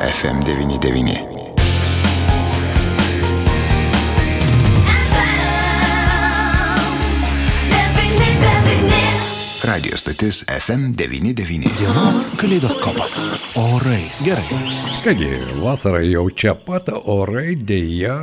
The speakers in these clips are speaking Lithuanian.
FM99. Radio stotis FM99. Dienos kaleidoskopas. Orai. Gerai. Kągi, vasara jau čia pat, orai dėja,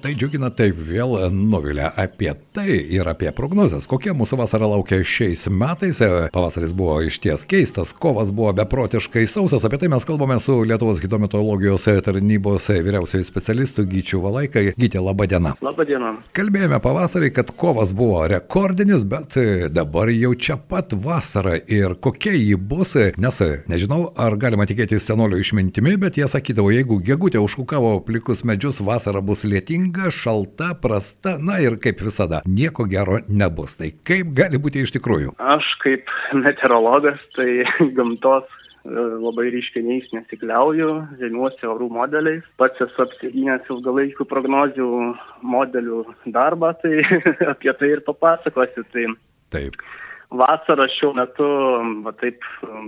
tai džiugina, taip vėl nuvilia apie tai ir apie prognozes. Kokia mūsų vasara laukia šiais metais? Pavasaris buvo iš ties keistas, kovas buvo beprotiškai sausas. Apie tai mes kalbame su Lietuvos hidrometeorologijos tarnybos vyriausiojų specialistų Gyčių Valaikai. Gytė, laba diena. Labą dieną. Kalbėjome pavasarį, kad kovas buvo rekordinis, bet dabar jau čia pat vasara ir kokia ji bus, nes nežinau, ar galima tikėtis senolio išmintimi, bet jie sakydavo, jeigu gegutė užkukavo plikus medžius, vasara bus lietinga, šalta, prasta, na ir kaip visada, nieko gero nebus. Tai kaip gali būti iš tikrųjų? Aš kaip meteorologas, tai gamtos labai ryškiniais nesikliauju, žemiuosi orų modeliais. Pats esu apsigynęs ilgalaikių prognozių modelių darbą, tai apie tai ir papasakosiu. Tai Taip. Vasara šiuo metu, va taip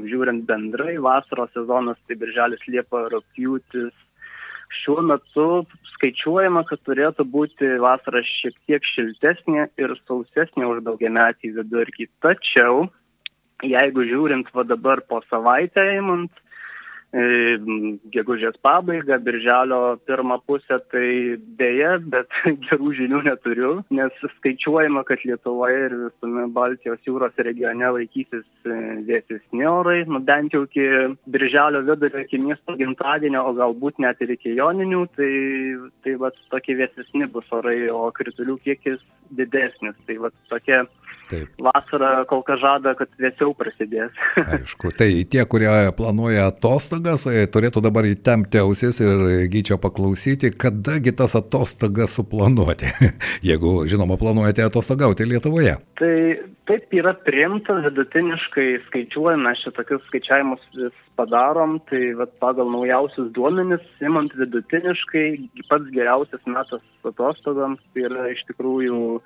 žiūrint bendrai, vasaros sezonas tai birželis, liepa, rūpjūtis. Šiuo metu skaičiuojama, kad turėtų būti vasara šiek tiek šiltesnė ir sausesnė už daugiametį vidurkį. Tačiau, jeigu žiūrint va dabar po savaitę įmant, gegužės pabaigą, birželio pirmą pusę, tai dėja, bet gerų žinių neturiu, nes skaičiuojama, kad Lietuvoje ir visame Baltijos jūros regione laikysis vėsesni orai, nu bent jau iki birželio vidurio, iki miesto gimtadienio, o galbūt net ir iki joninių, tai, tai va tokie vėsesni bus orai, o kritulių kiekis didesnis. Tai va tokia Taip. vasara kol kas žada, kad vėsiau prasidės. Aišku, tai tie, kurie planuoja atostogas, turėtų dabar įtempti ausis ir gyčio paklausyti, kadagi tas atostogas suplanuoti, jeigu, žinoma, planuojate atostogauti Lietuvoje. Tai taip yra priimta, vidutiniškai skaičiuojame, šitokius skaičiavimus vis padarom, tai vat, pagal naujausius duomenis, imant vidutiniškai, pats geriausias metas atostogams tai yra iš tikrųjų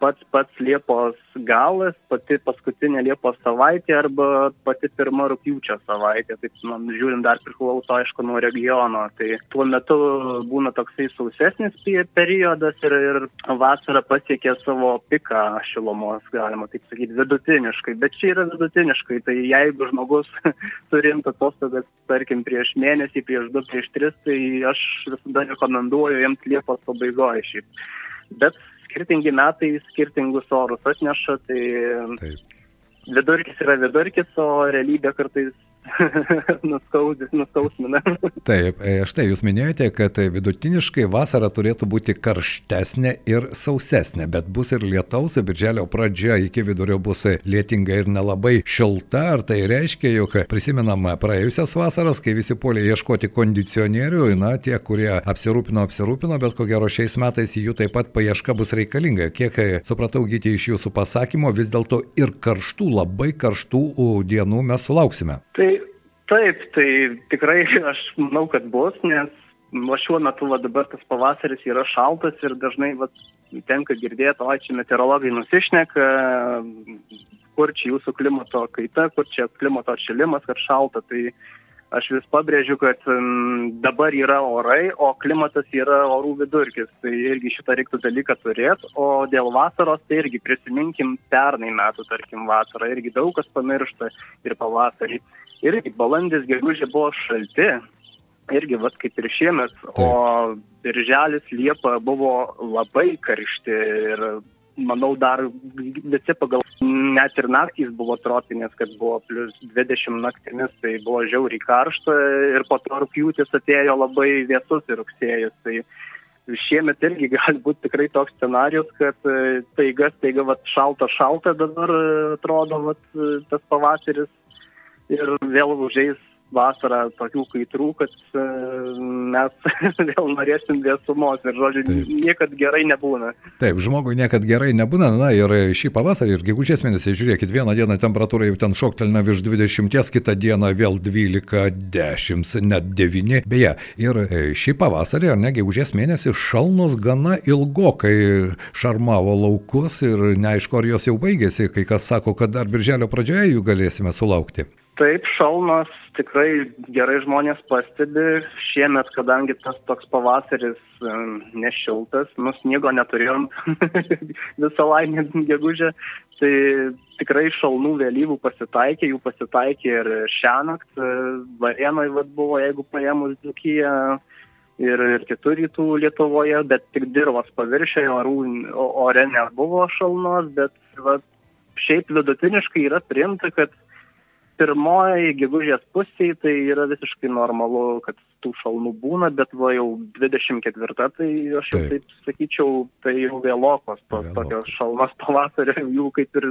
pats pats Liepos galas, pati paskutinė Liepos savaitė arba pati pirma rūpjūčio savaitė. Taip, man žiūrint, dar priklauso, aišku, nuo regiono. Tai tuo metu būna toksai sausesnis periodas ir, ir vasara pasiekė savo piką šilumos, galima taip sakyti, vidutiniškai. Bet čia yra vidutiniškai. Tai jeigu žmogus turintų atostogas, tarkim, prieš mėnesį, prieš du, prieš tris, tai aš visada rekomenduoju jiems Liepos pabaigoje šiaip. Bet skirtingi metai skirtingus orus atneša, tai Taip. vidurkis yra vidurkis, o realybė kartais nuskausmina. Taip, štai jūs minėjote, kad vidutiniškai vasara turėtų būti karštesnė ir sausesnė, bet bus ir lietaus, birželio pradžia iki vidurio bus lietinga ir nelabai šilta. Ar tai reiškia, jog prisimenam praėjusias vasaras, kai visi polė ieškoti kondicionierių, na, tie, kurie apsirūpino, apsirūpino, bet ko gero šiais metais jų taip pat paieška bus reikalinga. Kiek supratau, gyti iš jūsų pasakymo, vis dėlto ir karštų, labai karštų dienų mes sulauksime. Tai taip, tai tikrai aš manau, kad bus, nes nuo šiuo metu va, dabar tas pavasaris yra šaltas ir dažnai va, tenka girdėti, o čia meteorologai nusišneka, kur čia jūsų klimato kaita, kur čia klimato atšilimas, kad šalta. Tai aš vis pabrėžiu, kad dabar yra orai, o klimatas yra orų vidurkis. Tai irgi šitą reiktų dalyką turėti. O dėl vasaros, tai irgi prisiminkim pernai metų, tarkim, vasarą. Irgi daug kas pamiršta ir pavasarį. Irgi balandis, gegužė buvo šalti. Irgi, vat kaip ir šiemet, Taip. o birželis, liepa buvo labai karšti ir manau, dar visi pagal, net ir naktys buvo tropinės, kad buvo plus 20 naktimis, tai buvo žiauriai karšta ir po to rūpjūtis atėjo labai vėsus ir rugsėjus. Tai šiemet irgi gali būti tikrai toks scenarius, kad e, taiga, taiga, vat, šalta, šalta dabar e, atrodo vat, e, tas pavasaris ir vėl užeis vasarą tokių kaitrų, kad e, mes vėl norėsim vėsumos ir, žodžiu, Taip. niekad gerai nebūna. Taip, žmogui niekad gerai nebūna, na ir šį pavasarį ir gegužės mėnesį, žiūrėkit, vieną dieną temperatūra jau ten šoktelina virš 20, kitą dieną vėl 12, 10, net 9. Beje, ir šį pavasarį, ar ne, gegužės mėnesį šalnos gana ilgokai šarmavo laukus ir neaišku, ar jos jau baigėsi, kai kas sako, kad dar birželio pradžioje jų galėsime sulaukti. Taip, šalnos tikrai gerai žmonės pastebi. Šiemet, kadangi tas toks pavasaris nešiltas, nu sniego neturėjom visą laimę gegužę, tai tikrai šalnų vėlyvų pasitaikė, jų pasitaikė ir šią naktį. Varienoj vad buvo, jeigu paėmus Dukiją ir, ir kitur rytų Lietuvoje, bet tik dirvos paviršiai, orų, ore nebuvo šalnos, bet va, šiaip vidutiniškai yra priimta, kad pirmoji gegužės pusėje tai yra visiškai normalu, kad tų šalnų būna, bet va jau 24, tai aš jau taip, taip sakyčiau, tai jau vėlokos, tos Vėlokos. tokios šalnos pavasario, jų kaip ir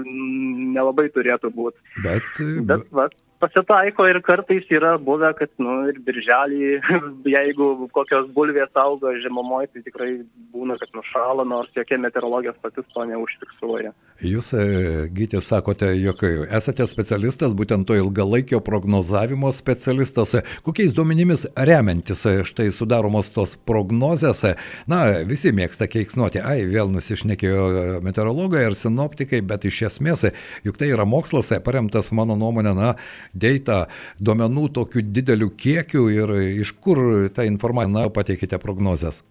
nelabai turėtų būti. Bet, bet va, pasitaiko ir kartais yra buvę, kad, nu, ir birželį, jeigu kokios bulvės auga žemumoje, tai tikrai būna, kad nušala, nors jokie meteorologijos patys to neužfiksuoja. Jūs, e, Gytis, sakote, jog esate specialistas, būtent to ilgalaikio prognozavimo specialistas. Kokiais duomenimis remiantis štai sudaromos tos prognozės? Na, visi mėgsta keiksnuoti, ai, vėl nusišnekėjo meteorologai ar sinoptikai, bet iš esmės, juk tai yra mokslas, paremtas mano nuomonė, na, data duomenų tokiu dideliu kiekiu ir iš kur tą informaciją pateikite prognozes?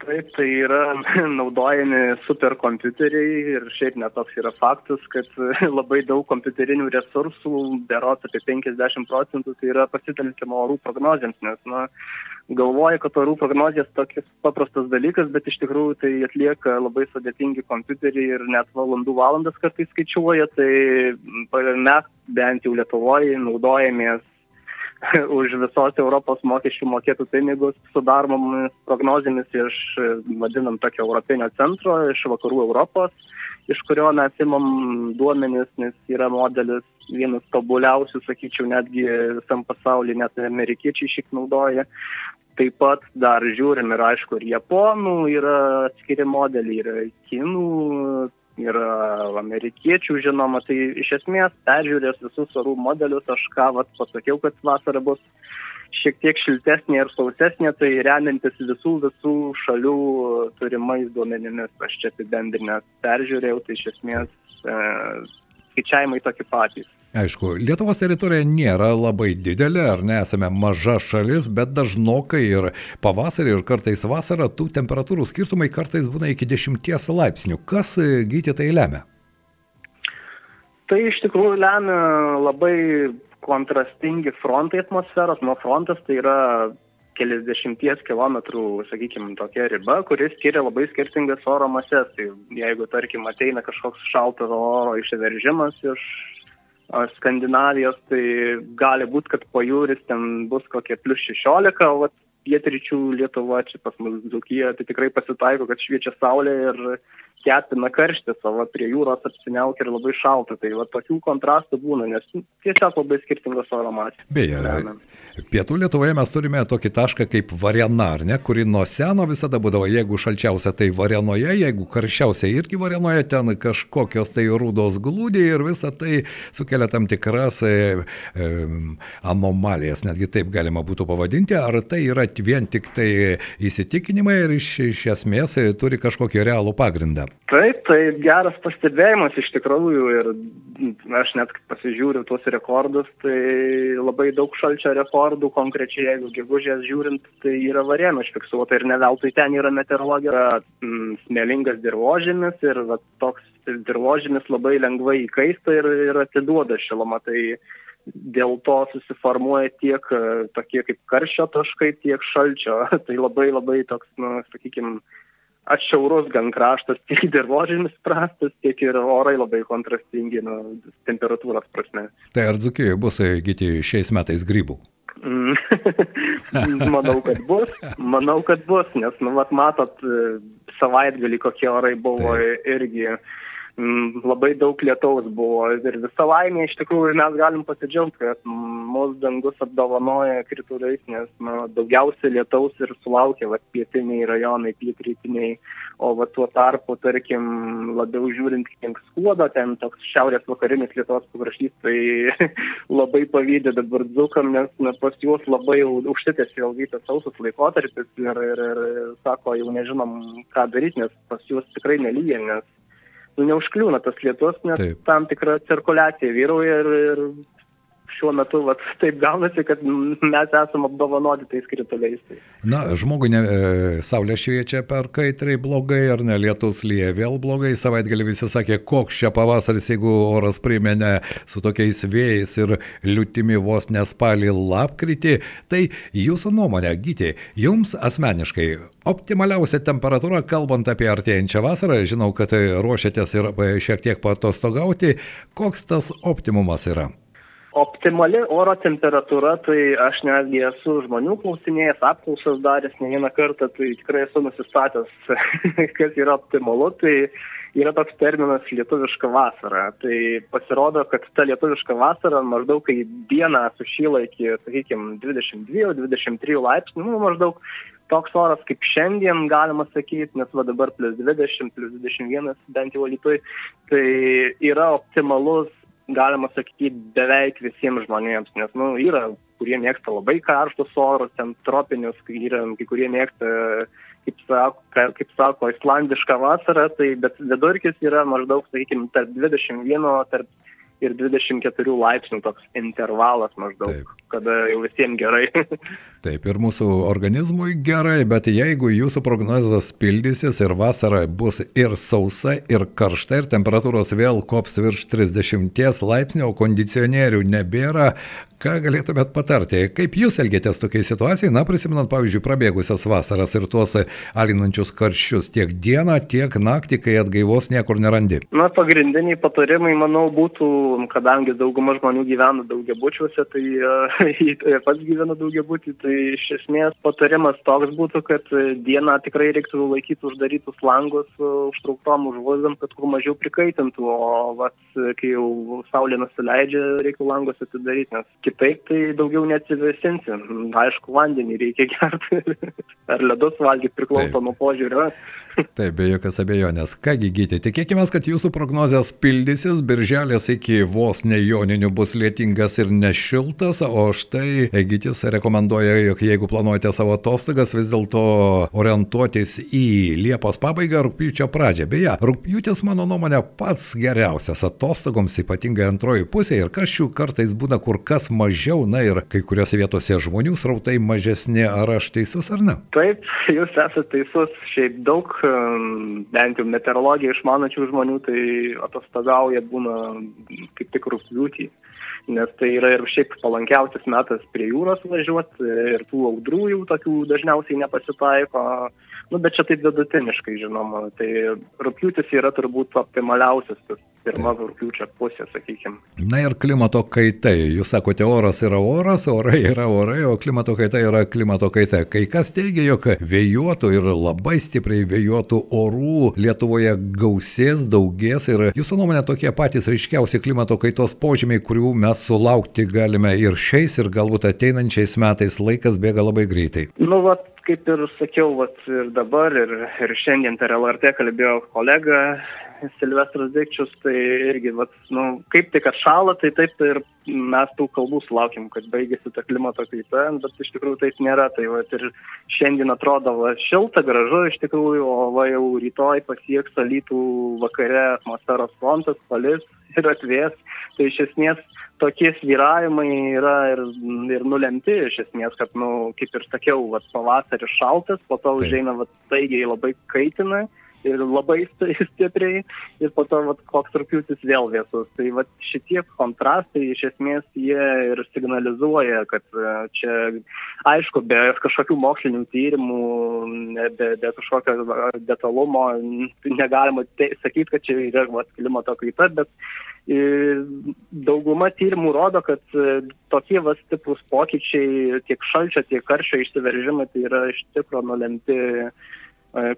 Taip, tai yra naudojami superkompiuteriai ir šiaip netoks yra faktas, kad labai daug kompiuterinių resursų, berots apie 50 procentų, tai yra pasitelkiama orų prognozėms, nes na, galvoja, kad orų prognozijas tokias paprastas dalykas, bet iš tikrųjų tai atlieka labai sudėtingi kompiuteriai ir net valandų valandas kartais skaičiuoja, tai mes bent jau Lietuvoje naudojamės už visos Europos mokesčių mokėtų pinigus sudaromomis prognozėmis iš, vadinam, tokio Europinio centro, iš vakarų Europos, iš kurio mes imam duomenis, nes yra modelis vienas tobuliausių, sakyčiau, netgi visam pasaulyje, net amerikiečiai šik naudoja. Taip pat dar žiūrim ir aišku, ir japonų yra atskiri modeliai, yra kinų, yra amerikiečių žinoma, tai iš esmės peržiūrės visus orų modelius, aš ką vat, pasakiau, kad vasara bus šiek tiek šiltesnė ir sausesnė, tai remiantis visų visų šalių turimais duomenimis, aš čia apibendrinęs peržiūrėjau, tai iš esmės e, skaičiavimai tokie patys. Aišku, Lietuvos teritorija nėra labai didelė, ar ne, esame maža šalis, bet dažnokai ir pavasarį, ir kartais vasarą tų temperatūrų skirtumai kartais būna iki 10 laipsnių. Kas e, gyti tai lemia? Tai iš tikrųjų lemia labai kontrastingi frontai atmosferos. Nuo frontas tai yra keliasdešimties kilometrų, sakykime, tokia riba, kuris skiria labai skirtingas oro mases. Tai jeigu, tarkim, ateina kažkoks šaltas oro išsiveržimas iš Skandinavijos, tai gali būti, kad pajūris ten bus kokie plus 16, o pietryčių Lietuva, čia pas mus Dukija, tai tikrai pasitaiko, kad šviečia saulė ir kepina karštis, o va, prie jūros apsiniaukia ir labai šalta. Tai va, tokių kontrastų būna, nes tiesiog labai skirtingos oro masės. Beje, Pietų Lietuvoje mes turime tokį tašką kaip Varena, ar ne, kuri nuo seno visada būdavo, jeigu šalčiausia, tai Varenoje, jeigu karščiausia irgi Varenoje, ten kažkokios tai rūdos glūdė ir visa tai sukelia tam tikras e, e, anomalijas, netgi taip galima būtų pavadinti, ar tai yra vien tik tai įsitikinimai ir iš, iš esmės turi kažkokį realų pagrindą. Taip, tai geras pastebėjimas iš tikrųjų ir aš net pasižiūriu tuos rekordus, tai labai daug šalčio rekordų, konkrečiai jeigu gegužės žiūrint, tai yra varėnų užfiksuota ir ne veltui ten yra meteorologija, mm, smėlingas dirbožėmis ir va, toks dirbožėmis labai lengvai įkaista ir, ir atiduoda šilumą. Tai dėl to susiformuoja tiek tokie kaip karščio taškai, tiek šalčio. tai labai labai toks, nu, sakykime, atšiaurus gan kraštas, tiek dirbožėmis prastas, tiek ir orai labai kontrastingi nu, temperatūros prasme. Tai ar Dzukijoje bus įgyti šiais metais grybų? Mm. manau, kad bus, manau, kad bus, nes, nu, vat, matot, savaitgalį kokie orai buvo Taip. irgi labai daug lietaus buvo ir visą laimę iš tikrųjų mes galim pasidžiaugti, kad mūsų dangus apdovanoja krituliais, nes na, daugiausia lietaus ir sulaukia va, pietiniai rajonai, pietrytiniai, o va, tuo tarpu, tarkim, labiau žiūrint link skuodo, ten toks šiaurės vakarinis Lietuvos pakraštys, tai labai pavydė dabar dzukam, nes na, pas juos labai užsitęsė ilgai tas sausus laikotarpis ir, ir, ir sako, jau nežinom, ką daryti, nes pas juos tikrai nelyja, nes nu, neužkliūna tas lietus, nes Taip. tam tikra cirkuliacija vyrauja ir, ir šiuo metu vat, taip gaunasi, kad mes esame apdovanoti tais krituliais. Na, žmogui ne, e, saulė šviečia per kaitrai blogai, ar ne lietus lyja vėl blogai, savaitgalį visi sakė, koks čia pavasaris, jeigu oras primenė su tokiais vėjais ir liūtimi vos nespalį lapkritį. Tai jūsų nuomonė, gyti, jums asmeniškai optimaliausia temperatūra, kalbant apie artėjančią vasarą, žinau, kad ruošiatės ir šiek tiek patostogauti, koks tas optimumas yra? Optimali oro temperatūra, tai aš netgi esu žmonių klausinėjęs, apklausas daręs ne vieną kartą, tai tikrai esu nusistatęs, kas yra optimalu. Tai yra toks terminas lietuviška vasara. Tai pasirodo, kad ta lietuviška vasara maždaug kai dieną sušyla iki, sakykime, 22-23 laipsnių, nu, maždaug toks oras kaip šiandien galima sakyti, nes va dabar plus 20, plus 21 bent jau lytoj, tai yra optimalus galima sakyti, beveik visiems žmonėms, nes, nu, yra, kurie mėgsta labai karštus orus, ten tropinius, yra, kai kurie mėgsta, kaip sako, kaip sako, islandišką vasarą, tai bet vidurkis yra maždaug, sakykime, tarp 21, tarp ir 24 laipsnių toks intervalas maždaug, Taip. kada jau visiems gerai. Taip, ir mūsų organizmui gerai, bet jeigu jūsų prognozijos pildysis ir vasara bus ir sausa, ir karšta, ir temperatūros vėl kops virš 30 laipsnių, o kondicionierių nebėra, Ką galėtumėt patarti? Kaip jūs elgėtės tokiai situacijai, na, prisimenant, pavyzdžiui, prabėgusias vasaras ir tuos alinančius karščius tiek dieną, tiek naktį, kai atgaivos niekur nerandi? Na, pagrindiniai patarimai, manau, būtų, kadangi dauguma žmonių gyvena daugiabučiuose, tai uh, pats gyvena daugiabutį, tai iš esmės patarimas toks būtų, kad dieną tikrai reiktų laikyti uždarytus langus uh, užtrauktom užvozam, kad kuo mažiau prikaitintų, o vat, kai jau saulė nusileidžia, reikia langus atidaryti, nes kitaip tai daugiau neatsivesinsi. Aišku, vandenį reikia gerti. Ar ledus valgyti priklauso Taip. nuo požiūrio. Taip, be jokios abejonės. Kągi gyti, tikėkime, kad jūsų prognozijas pildysis, birželės iki vos nejoninių bus lietingas ir nešiltas, o štai Gytis rekomenduoja, jog jeigu planuojate savo atostogas, vis dėlto orientuotis į Liepos pabaigą, rūpjūčio pradžią. Beje, rūpjūtis, mano nuomonė, pats geriausias atostogoms, ypatingai antroji pusė ir karščių kartais būna kur kas mažiau, na ir kai kuriuose vietose žmonių srautai mažesni, ar aš teisus ar ne? Taip, jūs esate teisus, šiaip daug bent jau meteorologiją išmanačių žmonių, tai atostogauja būna kaip tik rūpjūtį, nes tai yra ir šiaip palankiausias metas prie jūros važiuoti ir tų audrų jau tokių dažniausiai nepasitaiko. Nu, bet čia taip vidutiniškai, žinoma. Tai rūpjūtis yra turbūt optimaliausias tas pirma rūpiučio pusė, sakykime. Na ir klimato kaitai. Jūs sakote, oras yra oras, orai yra orai, o klimato kaita yra klimato kaita. Kai kas teigia, jog vėjuotų ir labai stipriai vėjuotų orų Lietuvoje gausės, daugės ir jūsų nuomonė tokie patys ryškiausi klimato kaitos požymiai, kurių mes sulaukti galime ir šiais, ir galbūt ateinančiais metais laikas bėga labai greitai. Nu, vat, kaip ir sakiau, vat, ir dabar, ir, ir šiandien per LRT kalbėjo kolega Silvestras Dikčius, tai irgi, vat, nu, kaip tik atšalo, tai taip tai ir mes tų kalbų sulaukim, kad baigėsi ta klimato kaita, bet iš tikrųjų taip nėra. Tai vat, ir šiandien atrodo va, šilta, gražu iš tikrųjų, o va, jau rytoj pasieks alytų vakare atmosferos frontas, palis ir atvės. Tai iš esmės tokie sviravimai yra ir, ir nulemti, iš esmės, kad, nu, kaip ir sakiau, vat, pavasaris šaltas, po to užeina staigiai labai kaitina ir labai stipriai, ir po to vat, koks rūpiutis vėl vėsus. Tai vat, šitie kontrastai iš esmės jie ir signalizuoja, kad e, čia, aišku, be kažkokių mokslinių tyrimų, be, be kažkokio detalumo negalima te, sakyti, kad čia yra vat, klimato kaita, bet e, dauguma tyrimų rodo, kad e, tokie vas stiprus pokyčiai, tiek šalčio, tiek karščio išsiveržimai, tai yra iš tikrųjų nulemti E,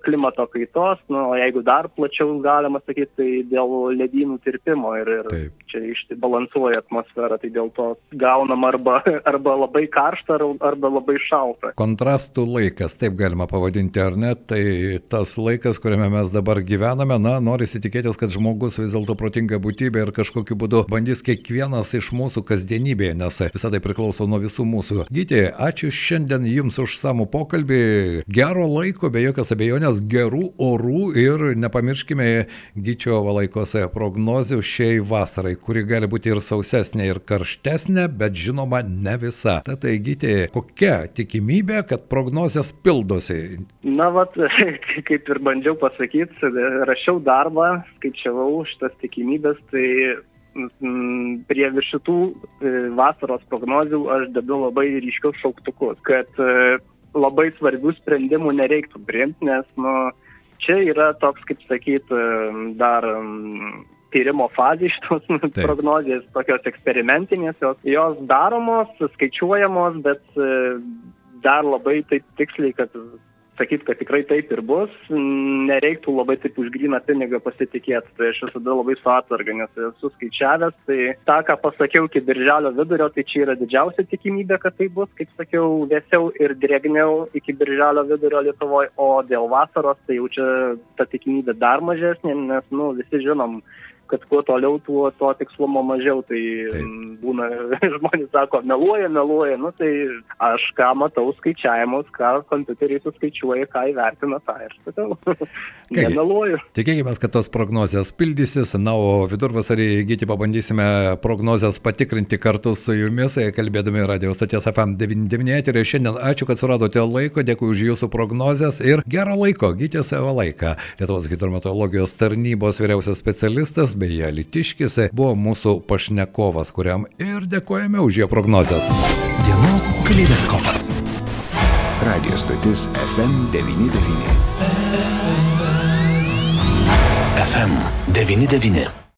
klimato kaitos, nu, o jeigu dar plačiau galima sakyti, tai dėl ledynų tirpimo ir, ir Taip. čia išbalansuoja atmosferą, tai dėl to gaunam arba, arba labai karštą, arba labai šaltą. Kontrastų laikas, taip galima pavadinti, ar ne? Tai tas laikas, kuriame mes dabar gyvename, na, norisi tikėtis, kad žmogus vis dėlto protinga būtybė ir kažkokiu būdu bandys kiekvienas iš mūsų kasdienybėje, nes visą tai priklauso nuo visų mūsų. Gyti, ačiū šiandien Jums už samų pokalbį, gero laiko, be jokios abejonės abejonės gerų orų ir nepamirškime Gyčio valaikos prognozių šiai vasarai, kuri gali būti ir sausesnė, ir karštesnė, bet žinoma ne visa. Tad Gyti, kokia tikimybė, kad prognozijas pildosi? Na, vat, kaip ir bandžiau pasakyti, rašiau darbą, skaičiavau šitas tikimybės, tai mm, prie šitų e, vasaros prognozių aš dedu labai ryškius šauktukus, kad e, labai svarbių sprendimų nereiktų priimti, nes nu, čia yra toks, kaip sakyt, e, dar tyrimo fazė šitos Taip. prognozijas, tokios eksperimentinės, jos, jos daromos, skaičiuojamos, bet dar labai taip tiksliai, kad sakyti, kad tikrai taip ir bus, nereiktų labai taip už gryną pinigą pasitikėti. Tai aš visada labai su atsarga, nes esu skaičiavęs, tai tą, ką pasakiau iki birželio vidurio, tai čia yra didžiausia tikimybė, kad tai bus, kaip sakiau, vėsiau ir drėgniau iki birželio vidurio Lietuvoje, o dėl vasaros tai jau čia ta tikimybė dar mažesnė, nes, nu, visi žinom, kad kuo toliau, tuo to tikslumo mažiau. Tai Taip. būna, žmonės sako, meluoja, meluoja. Nu, tai aš ką matau skaičiavimus, ką kompiuteriai suskaičiuoja, ką įvertina, tą ir sakau. Nemeluoju. Tikėkime, kad tos prognozijas pildysis. Na, o vidurvasarį įgyti pabandysime prognozijas patikrinti kartu su jumis, kalbėdami radio stoties FM 99 eterį. Šiandien ačiū, kad suradote laiko, dėkui už jūsų prognozijas ir gero laiko, gyti savo laiką. Lietuvos hidrometeorologijos tarnybos vyriausias specialistas beje, Litiškis buvo mūsų pašnekovas, kuriam ir dėkojame už jo prognozes. Dienos kaleidoskopas. Radio stotis FM99. FM99.